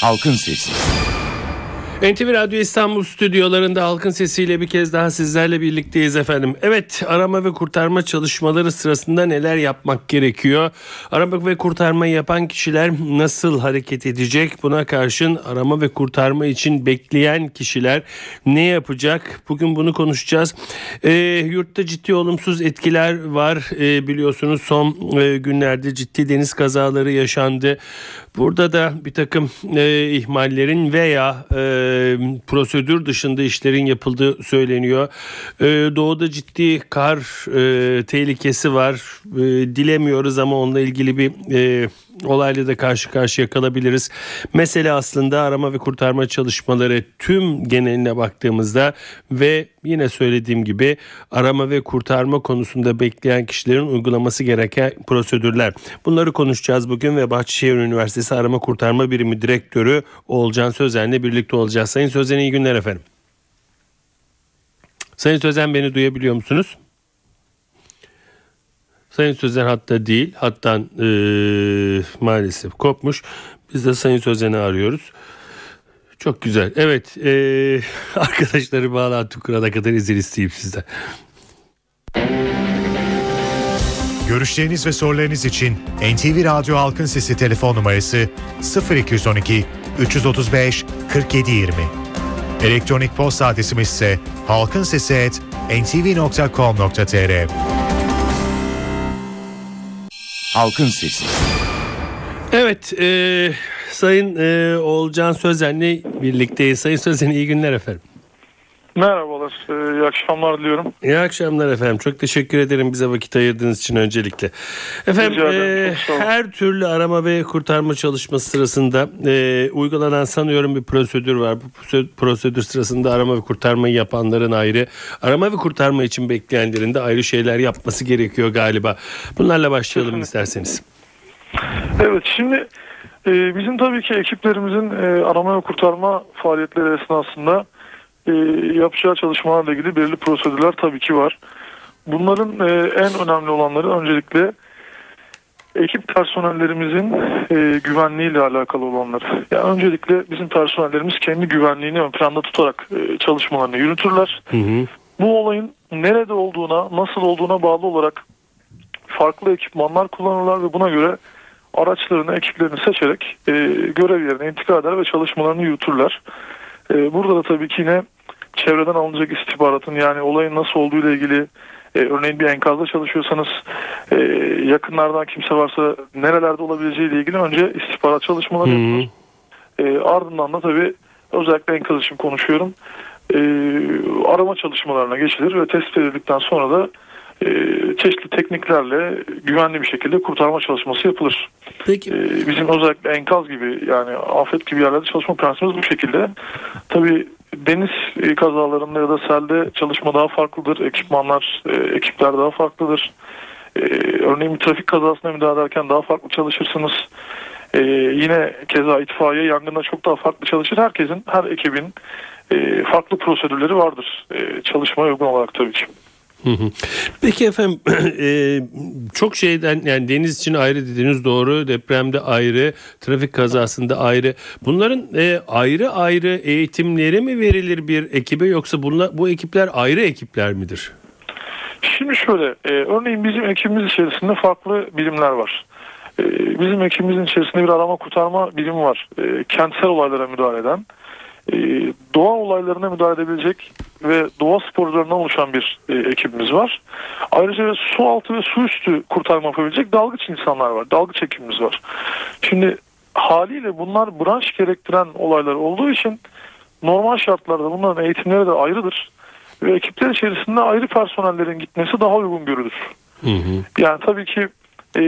Halkın Sesi. NTV Radyo İstanbul stüdyolarında halkın sesiyle bir kez daha sizlerle birlikteyiz efendim. Evet arama ve kurtarma çalışmaları sırasında neler yapmak gerekiyor? Arama ve kurtarma yapan kişiler nasıl hareket edecek? Buna karşın arama ve kurtarma için bekleyen kişiler ne yapacak? Bugün bunu konuşacağız. E, yurtta ciddi olumsuz etkiler var. E, biliyorsunuz son e, günlerde ciddi deniz kazaları yaşandı. Burada da bir takım e, ihmallerin veya e, prosedür dışında işlerin yapıldığı söyleniyor. E, doğuda ciddi kar e, tehlikesi var. E, dilemiyoruz ama onunla ilgili bir e, olayla da karşı karşıya kalabiliriz. Mesele aslında arama ve kurtarma çalışmaları tüm geneline baktığımızda ve yine söylediğim gibi arama ve kurtarma konusunda bekleyen kişilerin uygulaması gereken prosedürler. Bunları konuşacağız bugün ve Bahçeşehir Üniversitesi Arama Kurtarma Birimi Direktörü Oğulcan Sözen'le birlikte olacağız. Sayın Sözen iyi günler efendim. Sayın Sözen beni duyabiliyor musunuz? Sayın Sözen hatta değil. Hattan e, maalesef kopmuş. Biz de Sayın Sözen'i arıyoruz. Çok güzel. Evet. E, arkadaşları bağlantı kurana kadar izin isteyeyim sizden. Görüşleriniz ve sorularınız için NTV Radyo Halkın Sesi telefon numarası 0212 335 4720. Elektronik posta adresimiz ise halkinsesi@ntv.com.tr. Halkın Sesi. Evet. E, Sayın e, Oğulcan Sözen'le birlikteyiz. Sayın Sözen iyi günler efendim. Merhabalar, ee, iyi akşamlar diliyorum. İyi akşamlar efendim. Çok teşekkür ederim bize vakit ayırdığınız için öncelikle. Efendim e, her türlü arama ve kurtarma çalışması sırasında e, uygulanan sanıyorum bir prosedür var. Bu prosedür- prosedür sırasında arama ve kurtarmayı yapanların ayrı, arama ve kurtarma için bekleyenlerin de ayrı şeyler yapması gerekiyor galiba. Bunlarla başlayalım Kesinlikle. isterseniz. Evet, şimdi e, bizim tabii ki ekiplerimizin e, arama ve kurtarma faaliyetleri esnasında e, yapacağı çalışmalarla ilgili belirli prosedürler tabii ki var. Bunların e, en önemli olanları öncelikle ekip personellerimizin e, güvenliğiyle alakalı olanlar. Yani öncelikle bizim personellerimiz kendi güvenliğini ön planda tutarak e, çalışmalarını yürütürler. Hı hı. Bu olayın nerede olduğuna, nasıl olduğuna bağlı olarak farklı ekipmanlar kullanırlar ve buna göre araçlarını, ekiplerini seçerek e, görev yerine intikal eder ve çalışmalarını yürütürler. E, burada da tabii ki yine çevreden alınacak istihbaratın yani olayın nasıl olduğu ile ilgili e, örneğin bir enkazda çalışıyorsanız e, yakınlardan kimse varsa nerelerde olabileceği ile ilgili önce istihbarat çalışmaları yapılır. E, ardından da tabii özellikle enkaz için konuşuyorum. E, arama çalışmalarına geçilir ve tespit edildikten sonra da e, çeşitli tekniklerle güvenli bir şekilde kurtarma çalışması yapılır. Peki. E, bizim özellikle enkaz gibi yani afet gibi yerlerde çalışma prensibimiz bu şekilde. Tabii deniz e, kazalarında ya da selde çalışma daha farklıdır. Ekipmanlar, e, ekipler daha farklıdır. E, örneğin bir trafik kazasına müdahale ederken daha farklı çalışırsınız. Yine keza itfaiye yangında çok daha farklı çalışır. Herkesin, her ekibin farklı prosedürleri vardır. E, çalışmaya uygun olarak tabii ki. Peki efendim e, çok şeyden yani deniz için ayrı dediğiniz doğru depremde ayrı trafik kazasında ayrı bunların e, ayrı ayrı eğitimleri mi verilir bir ekibe yoksa bunlar, bu ekipler ayrı ekipler midir? Şimdi şöyle, e, örneğin bizim ekibimiz içerisinde farklı birimler var. Bizim ekibimizin içerisinde bir arama kurtarma birimi var. Kentsel olaylara müdahale eden, doğa olaylarına müdahale edebilecek ve doğa sporcularından oluşan bir e, ekibimiz var. Ayrıca su altı ve su üstü kurtarma yapabilecek dalgıç insanlar var. Dalgıç ekibimiz var. Şimdi haliyle bunlar branş gerektiren olaylar olduğu için normal şartlarda bunların eğitimleri de ayrıdır. Ve ekipler içerisinde ayrı personellerin gitmesi daha uygun görülür. Hı hı. Yani tabii ki e,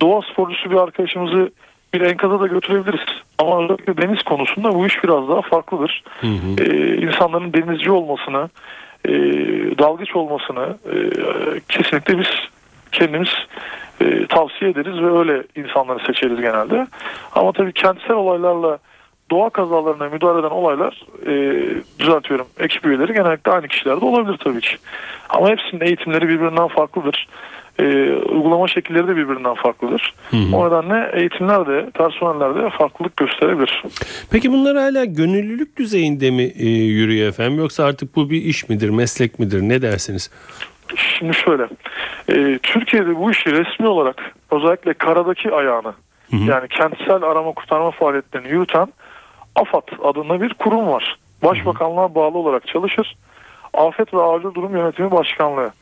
doğa sporcusu bir arkadaşımızı bir enkaza da götürebiliriz. Ama özellikle deniz konusunda bu iş biraz daha farklıdır. Hı hı. E, insanların denizci olmasını, e, dalgıç olmasını e, kesinlikle biz kendimiz e, tavsiye ederiz ve öyle insanları seçeriz genelde. Ama tabii kentsel olaylarla doğa kazalarına müdahale eden olaylar e, düzeltiyorum ekip üyeleri genellikle aynı kişilerde olabilir tabii ki. Ama hepsinin eğitimleri birbirinden farklıdır. E, uygulama şekilleri de birbirinden farklıdır. O nedenle eğitimler de personeller de farklılık gösterebilir. Peki bunlar hala gönüllülük düzeyinde mi e, yürüyor efendim yoksa artık bu bir iş midir, meslek midir ne dersiniz? Şimdi şöyle, e, Türkiye'de bu işi resmi olarak özellikle karadaki ayağını yani kentsel arama kurtarma faaliyetlerini yürüten AFAD adında bir kurum var. Başbakanlığa bağlı olarak çalışır. Afet ve Acil Durum Yönetimi Başkanlığı.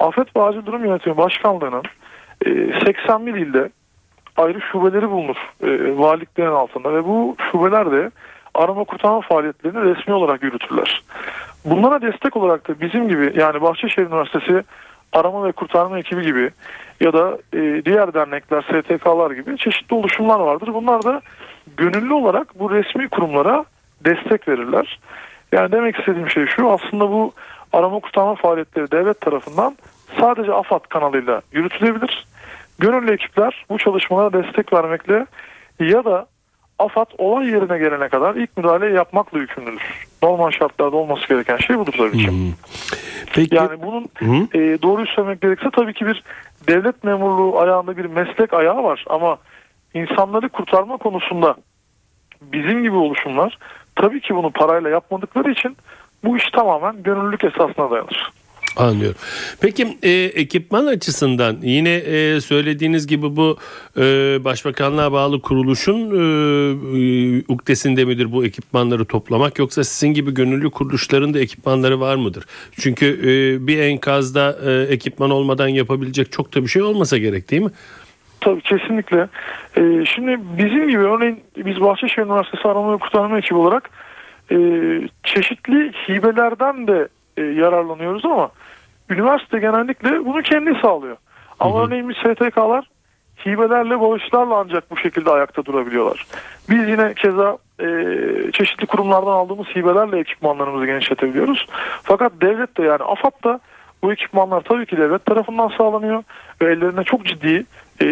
Afet ve Acil Durum Yönetimi Başkanlığı'nın e, 81 ilde ayrı şubeleri bulunur e, valiliklerin altında ve bu şubeler de arama kurtarma faaliyetlerini resmi olarak yürütürler. Bunlara destek olarak da bizim gibi yani Bahçeşehir Üniversitesi arama ve kurtarma ekibi gibi ya da e, diğer dernekler, STK'lar gibi çeşitli oluşumlar vardır. Bunlar da gönüllü olarak bu resmi kurumlara destek verirler. Yani demek istediğim şey şu aslında bu arama kurtarma faaliyetleri devlet tarafından sadece AFAD kanalıyla yürütülebilir. Gönüllü ekipler bu çalışmalara destek vermekle ya da AFAD olay yerine gelene kadar ilk müdahale yapmakla yükümlüdür. Normal şartlarda olması gereken şey budur tabii ki. Peki Yani bunun Hı. e, doğruyu söylemek gerekirse tabii ki bir devlet memurluğu ayağında bir meslek ayağı var ama insanları kurtarma konusunda bizim gibi oluşumlar tabii ki bunu parayla yapmadıkları için bu iş tamamen gönüllülük esasına dayanır. Anlıyorum. Peki e, ekipman açısından yine e, söylediğiniz gibi bu e, başbakanlığa bağlı kuruluşun e, e, uktesinde midir bu ekipmanları toplamak yoksa sizin gibi gönüllü kuruluşların da ekipmanları var mıdır? Çünkü e, bir enkazda e, ekipman olmadan yapabilecek çok da bir şey olmasa gerek değil mi? Tabii kesinlikle. Ee, şimdi bizim gibi örneğin biz Bahçeşehir Üniversitesi Arama ve Kurtarma ekibi olarak e, çeşitli hibelerden de e, yararlanıyoruz ama üniversite genellikle bunu kendi sağlıyor. Ama örneğin biz STK'lar hibelerle bağışlarla ancak bu şekilde ayakta durabiliyorlar. Biz yine keza e, çeşitli kurumlardan aldığımız hibelerle ekipmanlarımızı genişletebiliyoruz. Fakat devlet de yani AFAD da bu ekipmanlar tabii ki devlet tarafından sağlanıyor ve ellerinde çok ciddi e,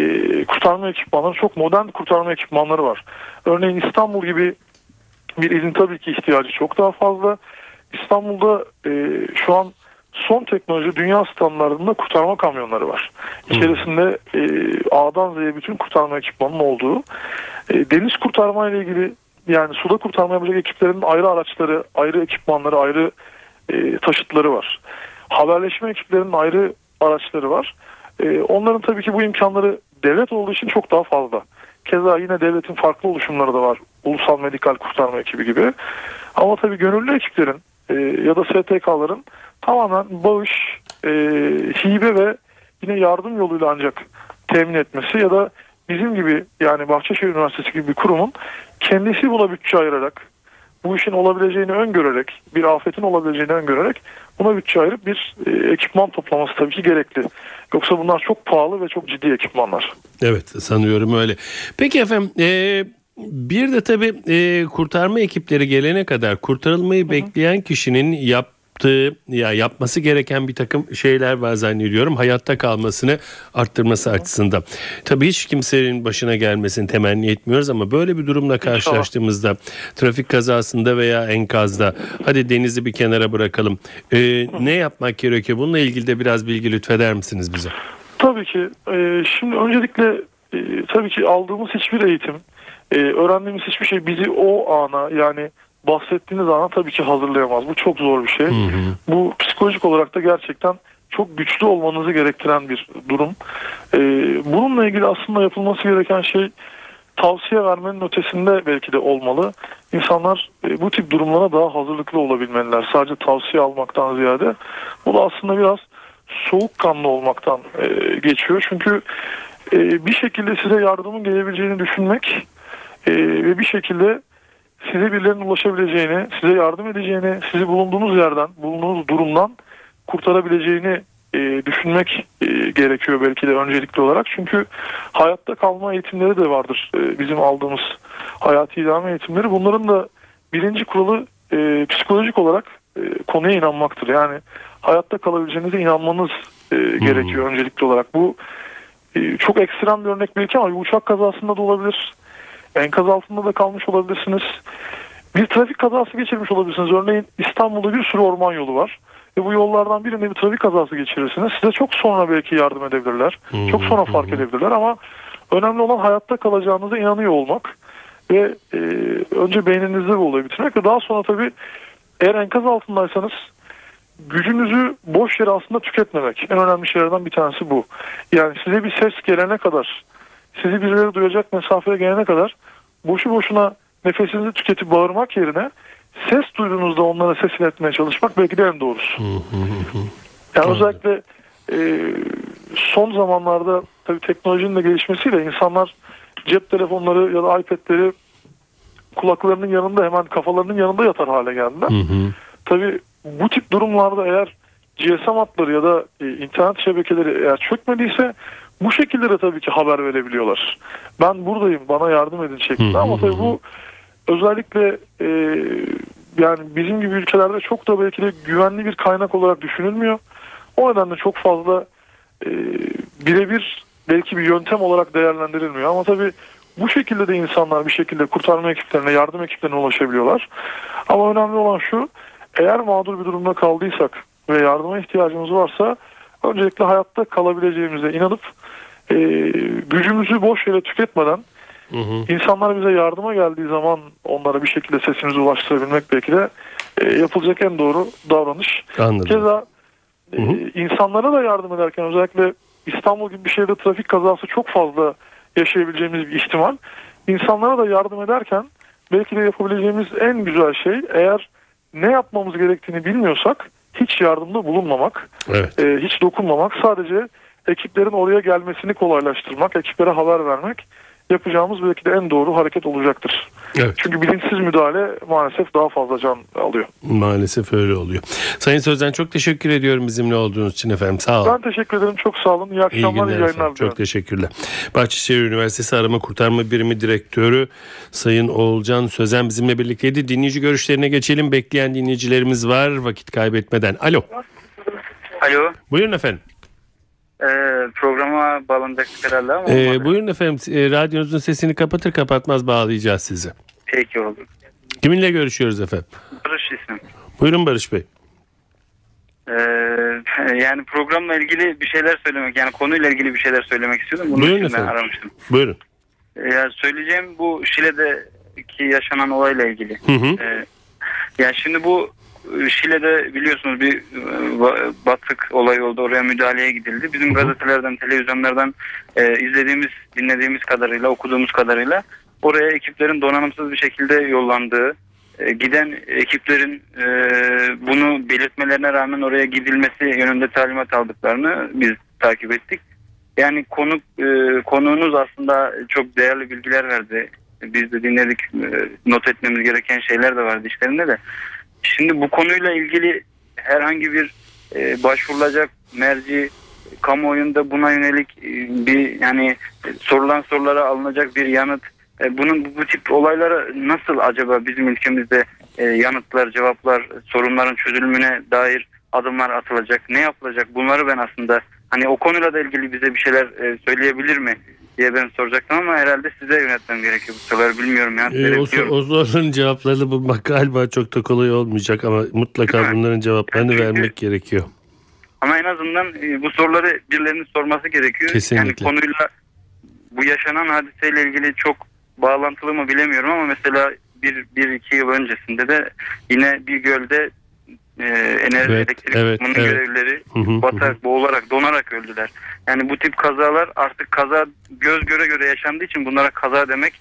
kurtarma ekipmanları, çok modern kurtarma ekipmanları var. Örneğin İstanbul gibi bir ilin tabii ki ihtiyacı çok daha fazla. İstanbul'da e, şu an son teknoloji dünya standartında kurtarma kamyonları var. İçerisinde e, A'dan Z'ye bütün kurtarma ekipmanının olduğu. E, deniz kurtarma ile ilgili yani suda kurtarma yapacak ekiplerin ayrı araçları, ayrı ekipmanları, ayrı e, taşıtları var. Haberleşme ekiplerinin ayrı araçları var. E, onların tabii ki bu imkanları devlet olduğu için çok daha fazla. Keza yine devletin farklı oluşumları da var. Ulusal Medikal Kurtarma Ekibi gibi. Ama tabii gönüllü ekiplerin e, ya da STK'ların tamamen bağış, e, hibe ve yine yardım yoluyla ancak temin etmesi ya da bizim gibi yani Bahçeşehir Üniversitesi gibi bir kurumun kendisi buna bütçe ayırarak bu işin olabileceğini öngörerek bir afetin olabileceğini öngörerek buna bütçe ayırıp bir e, ekipman toplaması tabii ki gerekli. Yoksa bunlar çok pahalı ve çok ciddi ekipmanlar. Evet sanıyorum öyle. Peki efendim e, bir de tabii e, kurtarma ekipleri gelene kadar kurtarılmayı bekleyen kişinin yaptığı ya yapması gereken bir takım şeyler var zannediyorum hayatta kalmasını arttırması açısından. Tabii hiç kimsenin başına gelmesini temenni etmiyoruz ama böyle bir durumla karşılaştığımızda trafik kazasında veya enkazda hadi denizi bir kenara bırakalım. E, ne yapmak gerekiyor? Bununla ilgili de biraz bilgi lütfeder misiniz bize? Tabii ki. E, şimdi öncelikle e, tabii ki aldığımız hiçbir eğitim, e, öğrendiğimiz hiçbir şey bizi o ana yani bahsettiğiniz ana tabii ki hazırlayamaz. Bu çok zor bir şey. Bu psikolojik olarak da gerçekten çok güçlü olmanızı gerektiren bir durum. E, bununla ilgili aslında yapılması gereken şey tavsiye vermenin ötesinde belki de olmalı. İnsanlar e, bu tip durumlara daha hazırlıklı olabilmeliler. Sadece tavsiye almaktan ziyade bu da aslında biraz soğukkanlı olmaktan e, geçiyor. Çünkü e, bir şekilde size yardımın gelebileceğini düşünmek e, ve bir şekilde size birilerinin ulaşabileceğini, size yardım edeceğini, sizi bulunduğunuz yerden, bulunduğunuz durumdan kurtarabileceğini e, düşünmek e, gerekiyor belki de öncelikli olarak. Çünkü hayatta kalma eğitimleri de vardır e, bizim aldığımız hayati idame eğitimleri. Bunların da birinci kuralı e, psikolojik olarak e, konuya inanmaktır. Yani hayatta kalabileceğinize inanmanız e, gerekiyor öncelikli olarak. Bu e, çok ekstrem bir örnek belki ama bir uçak kazasında da olabilir. Enkaz altında da kalmış olabilirsiniz. Bir trafik kazası geçirmiş olabilirsiniz. Örneğin İstanbul'da bir sürü orman yolu var. ve bu yollardan birinde bir trafik kazası geçirirsiniz. Size çok sonra belki yardım edebilirler. Çok sonra fark edebilirler ama önemli olan hayatta kalacağınıza inanıyor olmak ve e, önce beyninizde bu olayı bitirmek ve daha sonra tabii eğer enkaz altındaysanız gücünüzü boş yere aslında tüketmemek. En önemli şeylerden bir tanesi bu. Yani size bir ses gelene kadar, sizi birileri duyacak mesafeye gelene kadar boşu boşuna nefesinizi tüketip bağırmak yerine ses duyduğunuzda onlara ses iletmeye çalışmak belki de en doğrusu. Yani özellikle e, son zamanlarda tabii teknolojinin de gelişmesiyle insanlar cep telefonları ya da iPad'leri kulaklarının yanında hemen kafalarının yanında yatar hale geldiler. Tabii bu tip durumlarda eğer GSM hatları ya da e, internet şebekeleri eğer çökmediyse bu şekilde de tabii ki haber verebiliyorlar. Ben buradayım bana yardım edin şeklinde ama tabii bu özellikle e, yani bizim gibi ülkelerde çok da belki de güvenli bir kaynak olarak düşünülmüyor. O nedenle çok fazla e, birebir belki bir yöntem olarak değerlendirilmiyor ama tabii bu şekilde de insanlar bir şekilde kurtarma ekiplerine, yardım ekiplerine ulaşabiliyorlar. Ama önemli olan şu, eğer mağdur bir durumda kaldıysak ve yardıma ihtiyacımız varsa öncelikle hayatta kalabileceğimize inanıp e, gücümüzü boş yere tüketmeden insanlar bize yardıma geldiği zaman onlara bir şekilde sesimizi ulaştırabilmek belki de e, yapılacak en doğru davranış. Anladım. Keza e, insanlara da yardım ederken özellikle İstanbul gibi bir şehirde trafik kazası çok fazla yaşayabileceğimiz bir ihtimal. İnsanlara da yardım ederken belki de yapabileceğimiz en güzel şey eğer ne yapmamız gerektiğini bilmiyorsak hiç yardımda bulunmamak, Evet. e, hiç dokunmamak, sadece ekiplerin oraya gelmesini kolaylaştırmak, ekiplere haber vermek yapacağımız belki de en doğru hareket olacaktır. Evet. Çünkü bilinçsiz müdahale maalesef daha fazla can alıyor. Maalesef öyle oluyor. Sayın Sözden çok teşekkür ediyorum bizimle olduğunuz için efendim. Sağ olun. Ben teşekkür ederim. Çok sağ olun. İyi İyi akşamlar, iyi, günler yayınlar efendim. Çok teşekkürler. Bahçeşehir Üniversitesi Arama Kurtarma Birimi Direktörü Sayın Oğulcan Sözen bizimle birlikteydi. Dinleyici görüşlerine geçelim. Bekleyen dinleyicilerimiz var vakit kaybetmeden. Alo. Alo. Buyurun efendim. Ee, programa bağlanacaktık herhalde ama Ee, olmadı. buyurun efendim. Ee, radyonuzun sesini kapatır kapatmaz bağlayacağız sizi. Peki oldu. Kiminle görüşüyoruz efendim? Barış ismim. Buyurun Barış Bey. Ee, yani programla ilgili bir şeyler söylemek yani konuyla ilgili bir şeyler söylemek istiyordum. Bunun Buyurun için ben efendim. aramıştım. Buyurun. Ee, ya söyleyeceğim bu Şile'deki yaşanan olayla ilgili. Hı hı. Ee, yani şimdi bu e, Şile'de biliyorsunuz bir e, ba- batık olayı oldu. Oraya müdahaleye gidildi. Bizim gazetelerden, televizyonlardan e, izlediğimiz, dinlediğimiz kadarıyla, okuduğumuz kadarıyla oraya ekiplerin donanımsız bir şekilde yollandığı, e, giden ekiplerin e, bunu belirtmelerine rağmen oraya gidilmesi yönünde talimat aldıklarını biz takip ettik. Yani konu e, konuğunuz aslında çok değerli bilgiler verdi. Biz de dinledik. E, not etmemiz gereken şeyler de vardı işlerinde de. Şimdi bu konuyla ilgili herhangi bir e, başvurulacak merci kamuoyunda buna yönelik e, bir yani sorulan sorulara alınacak bir yanıt e, bunun bu, tip olaylara nasıl acaba bizim ülkemizde e, yanıtlar, cevaplar, sorunların çözülümüne dair adımlar atılacak, ne yapılacak? Bunları ben aslında hani o konuyla da ilgili bize bir şeyler söyleyebilir mi diye ben soracaktım ama herhalde size yönetmem gerekiyor bu soruları bilmiyorum ya. Ee, o, o sorunun cevaplarını bulmak galiba çok da kolay olmayacak ama mutlaka bunların cevaplarını Çünkü- vermek gerekiyor. Ama en azından e, bu soruları birilerinin sorması gerekiyor. Kesinlikle. Yani konuyla bu yaşanan hadiseyle ilgili çok bağlantılı mı bilemiyorum ama mesela bir, bir iki yıl öncesinde de yine bir gölde e, enerji Evet, elektrik evet, kurumunun evet. görevlileri Hı hı, hı. batarak, boğularak, donarak öldüler. Yani bu tip kazalar artık kaza göz göre göre yaşandığı için bunlara kaza demek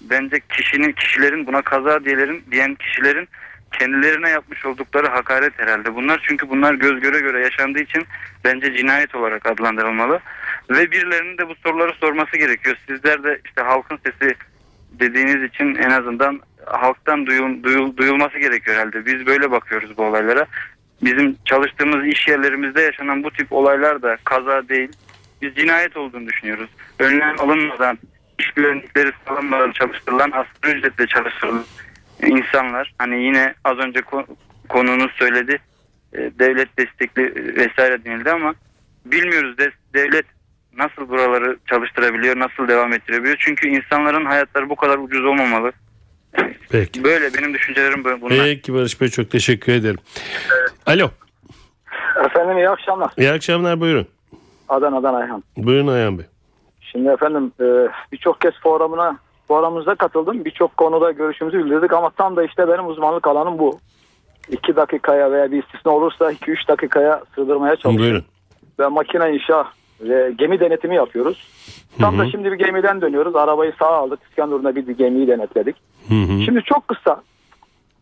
bence kişinin kişilerin buna kaza diyelerin diyen kişilerin kendilerine yapmış oldukları hakaret herhalde. Bunlar çünkü bunlar göz göre göre yaşandığı için bence cinayet olarak adlandırılmalı. Ve birilerinin de bu soruları sorması gerekiyor. Sizler de işte halkın sesi dediğiniz için en azından halktan duyul, duyul- duyulması gerekiyor herhalde. Biz böyle bakıyoruz bu olaylara. Bizim çalıştığımız iş yerlerimizde yaşanan bu tip olaylar da kaza değil. Biz cinayet olduğunu düşünüyoruz. Önlem alınmadan, iş güvenlikleri sağlanmadan çalıştırılan, asgari ücretle çalıştırılan insanlar. Hani yine az önce ko- konuğunuz söyledi. e, devlet destekli vesaire denildi ama bilmiyoruz de, devlet nasıl buraları çalıştırabiliyor, nasıl devam ettirebiliyor. Çünkü insanların hayatları bu kadar ucuz olmamalı. Peki. Böyle benim düşüncelerim böyle bunlar. Peki Barış Bey çok teşekkür ederim. Alo. Efendim iyi akşamlar. İyi akşamlar buyurun. Adana'dan Ayhan. Buyurun Ayhan Bey. Şimdi efendim e, birçok kez forumuna forumumuza katıldım. Birçok konuda görüşümüzü bildirdik ama tam da işte benim uzmanlık alanım bu. 2 dakikaya veya bir istisna olursa 2-3 dakikaya sığdırmaya çalışıyorum. Buyurun. Ve makine inşa ve gemi denetimi yapıyoruz. Tam Hı da şimdi bir gemiden dönüyoruz. Arabayı sağa aldık. İskenderun'da bir gemiyi denetledik. Hı hı. Şimdi çok kısa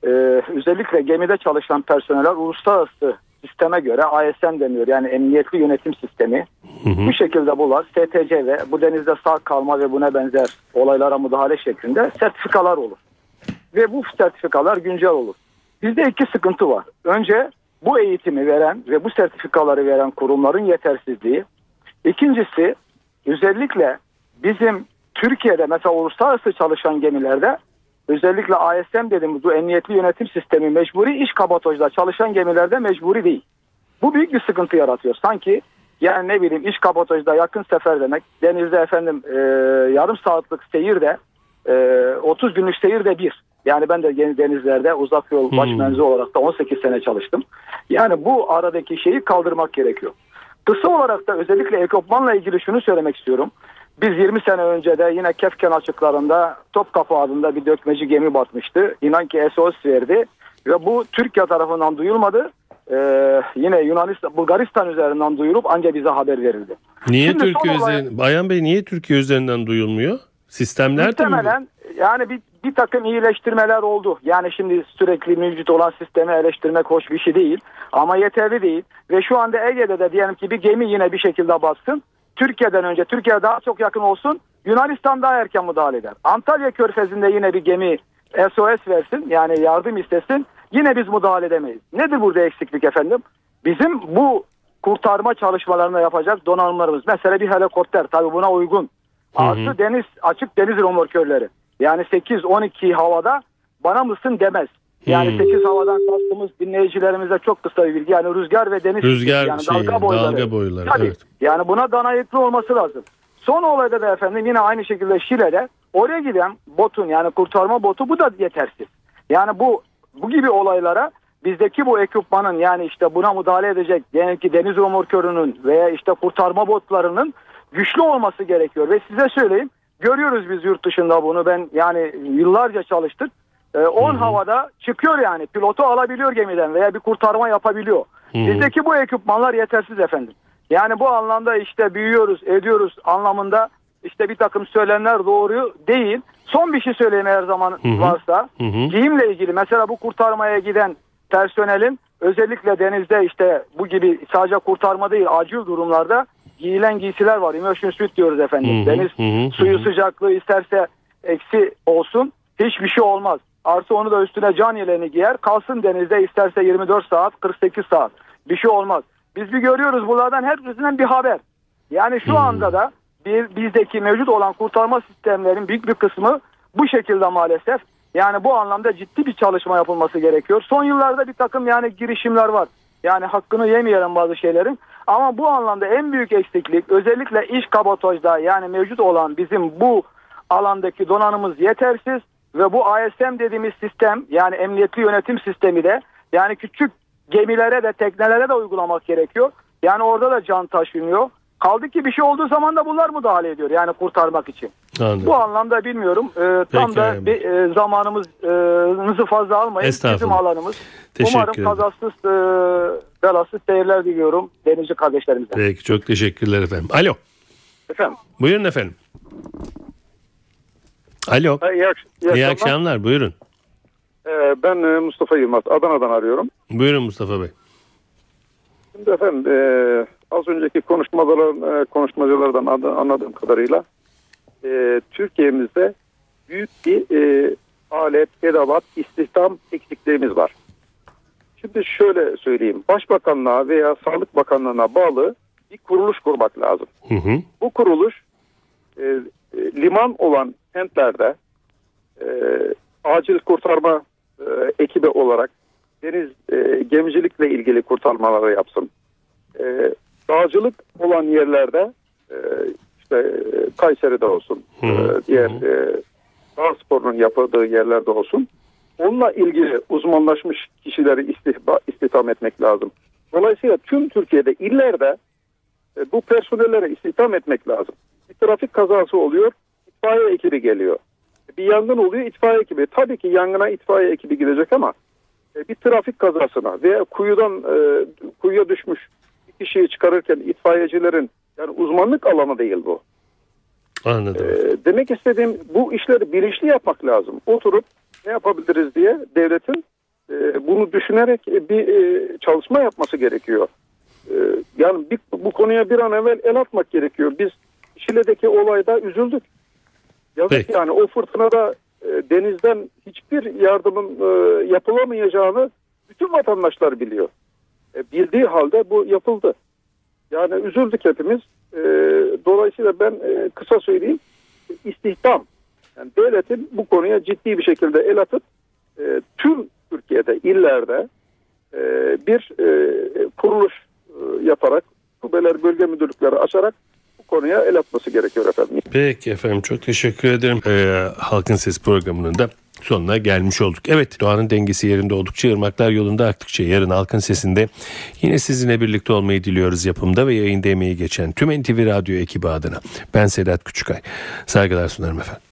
e, özellikle gemide çalışan personeller uluslararası sisteme göre ASN deniyor. Yani Emniyetli Yönetim Sistemi. Hı hı. Bu şekilde bunlar STC ve bu denizde sağ kalma ve buna benzer olaylara müdahale şeklinde sertifikalar olur. Ve bu sertifikalar güncel olur. Bizde iki sıkıntı var. Önce bu eğitimi veren ve bu sertifikaları veren kurumların yetersizliği. İkincisi özellikle bizim Türkiye'de mesela uluslararası çalışan gemilerde özellikle ASM dediğimiz bu emniyetli yönetim sistemi mecburi iş kabotajda çalışan gemilerde mecburi değil. Bu büyük bir sıkıntı yaratıyor. Sanki yani ne bileyim iş kabotajda yakın sefer demek. Denizde efendim e, yarım saatlik seyir de e, 30 günlük seyir de bir. Yani ben de denizlerde uzak yol baş Hmm. menzi olarak da 18 sene çalıştım. Yani bu aradaki şeyi kaldırmak gerekiyor. Kısa olarak da özellikle ekipmanla ilgili şunu söylemek istiyorum. Biz 20 sene önce de yine Kefken açıklarında Topkapı adında bir dökmeci gemi batmıştı. İnan ki SOS verdi ve bu Türkiye tarafından duyulmadı. Ee, yine Yunanistan, Bulgaristan üzerinden duyulup ancak bize haber verildi. Niye Şimdi Türkiye olarak- üzerinden, Bayan Bey niye Türkiye üzerinden duyulmuyor? Sistemler de mi? Muhtemelen yani bir, bir takım iyileştirmeler oldu. Yani şimdi sürekli mevcut olan sistemi eleştirmek hoş bir şey değil. Ama yeterli değil. Ve şu anda Ege'de de diyelim ki bir gemi yine bir şekilde bassın. Türkiye'den önce Türkiye daha çok yakın olsun. Yunanistan daha erken müdahale eder. Antalya Körfezi'nde yine bir gemi SOS versin. Yani yardım istesin. Yine biz müdahale edemeyiz. Nedir burada eksiklik efendim? Bizim bu kurtarma çalışmalarını yapacak donanımlarımız. Mesela bir helikopter tabii buna uygun. Artı deniz açık deniz romorkörleri. Yani 8-12 havada bana mısın demez. Yani Hmm. 8 havadan kastımız dinleyicilerimize çok kısa bir bilgi. Yani rüzgar ve deniz Rüzgar yani şeyi, dalga boyları. dalga boyları, Tabii. evet. Yani buna danayetli olması lazım. Son olayda da efendim yine aynı şekilde Şile'de oraya giden botun yani kurtarma botu bu da yetersiz. Yani bu bu gibi olaylara bizdeki bu ekipmanın yani işte buna müdahale edecek diyelim ki deniz romorkörünün veya işte kurtarma botlarının güçlü olması gerekiyor. Ve size söyleyeyim görüyoruz biz yurt dışında bunu ben yani yıllarca çalıştık. 10 havada çıkıyor yani pilotu alabiliyor gemiden veya bir kurtarma yapabiliyor. Bizdeki bu ekipmanlar yetersiz efendim. Yani bu anlamda işte büyüyoruz, ediyoruz anlamında işte bir takım söylemler doğru değil. Son bir şey söyleyeyim her zaman varsa. Hı hı. Giyimle ilgili mesela bu kurtarmaya giden personelin özellikle denizde işte bu gibi sadece kurtarma değil acil durumlarda giyilen giysiler var. Immersion suit diyoruz efendim. Hı hı, Deniz hı hı, suyu hı. sıcaklığı isterse eksi olsun hiçbir şey olmaz. Artı onu da üstüne can yeleğini giyer. Kalsın denizde isterse 24 saat 48 saat. Bir şey olmaz. Biz bir görüyoruz bunlardan hepsinden bir haber. Yani şu anda da bir, bizdeki mevcut olan kurtarma sistemlerin büyük bir kısmı bu şekilde maalesef. Yani bu anlamda ciddi bir çalışma yapılması gerekiyor. Son yıllarda bir takım yani girişimler var. Yani hakkını yemeyelim bazı şeylerin. Ama bu anlamda en büyük eksiklik özellikle iş kabotajda yani mevcut olan bizim bu alandaki donanımız yetersiz ve bu ASM dediğimiz sistem yani emniyetli yönetim sistemi de yani küçük gemilere de teknelere de uygulamak gerekiyor. Yani orada da can taşınıyor. Kaldı ki bir şey olduğu zaman da bunlar müdahale ediyor yani kurtarmak için. Anladım. Bu anlamda bilmiyorum. Ee, tam Peki, da Ayhan bir e, zamanımızı fazla almayın. Bizim alanımız. Teşekkür Umarım ederim. kazasız e, belasız seyirler diliyorum denizci kardeşlerimize. Peki çok teşekkürler efendim. Alo. Efendim. Buyurun efendim. Alo. Ha, iyi, akş- iyi İyi akşamlar. akşamlar. Buyurun. Ee, ben e, Mustafa Yılmaz. Adana'dan arıyorum. Buyurun Mustafa Bey. Şimdi efendim e, az önceki konuşmalar, e, konuşmacılardan adı- anladığım kadarıyla e, Türkiye'mizde büyük bir e, alet, edevat, istihdam eksikliğimiz var. Şimdi şöyle söyleyeyim. Başbakanlığa veya Sağlık Bakanlığı'na bağlı bir kuruluş kurmak lazım. Hı hı. Bu kuruluş e, e, liman olan kentlerde e, acil kurtarma e, ekibi olarak deniz e, gemicilikle ilgili kurtarmaları yapsın. E, dağcılık olan yerlerde e, işte e, Kayseri'de olsun, e, diğer e, dağ sporunun yapıldığı yerlerde olsun. Onunla ilgili uzmanlaşmış kişileri istihba, istihdam etmek lazım. Dolayısıyla tüm Türkiye'de illerde e, bu personellere istihdam etmek lazım. Bir trafik kazası oluyor, itfaiye ekibi geliyor. Bir yangın oluyor, itfaiye ekibi. Tabii ki yangına itfaiye ekibi gidecek ama e, bir trafik kazasına veya kuyudan e, kuyuya düşmüş bir kişiyi çıkarırken itfaiyecilerin yani uzmanlık alanı değil bu. Anladım. E, demek istediğim bu işleri bilinçli yapmak lazım. Oturup ne yapabiliriz diye devletin e, bunu düşünerek bir e, çalışma yapması gerekiyor. E, yani bir, bu konuya bir an evvel el atmak gerekiyor. Biz Şile'deki olayda üzüldük. Yazık Peki. yani o fırtınada e, denizden hiçbir yardımın e, yapılamayacağını bütün vatandaşlar biliyor. E, bildiği halde bu yapıldı. Yani üzüldük hepimiz. E, dolayısıyla ben e, kısa söyleyeyim istihdam. Yani devletin bu konuya ciddi bir şekilde el atıp e, tüm Türkiye'de illerde e, bir e, kuruluş e, yaparak kubeler bölge müdürlükleri açarak konuya el atması gerekiyor efendim. Peki efendim çok teşekkür ederim. Ee, Halkın Sesi programının da sonuna gelmiş olduk. Evet doğanın dengesi yerinde oldukça ırmaklar yolunda aktıkça yarın Halkın Sesi'nde yine sizinle birlikte olmayı diliyoruz yapımda ve yayında emeği geçen tüm NTV Radyo ekibi adına. Ben Sedat Küçükay. Saygılar sunarım efendim.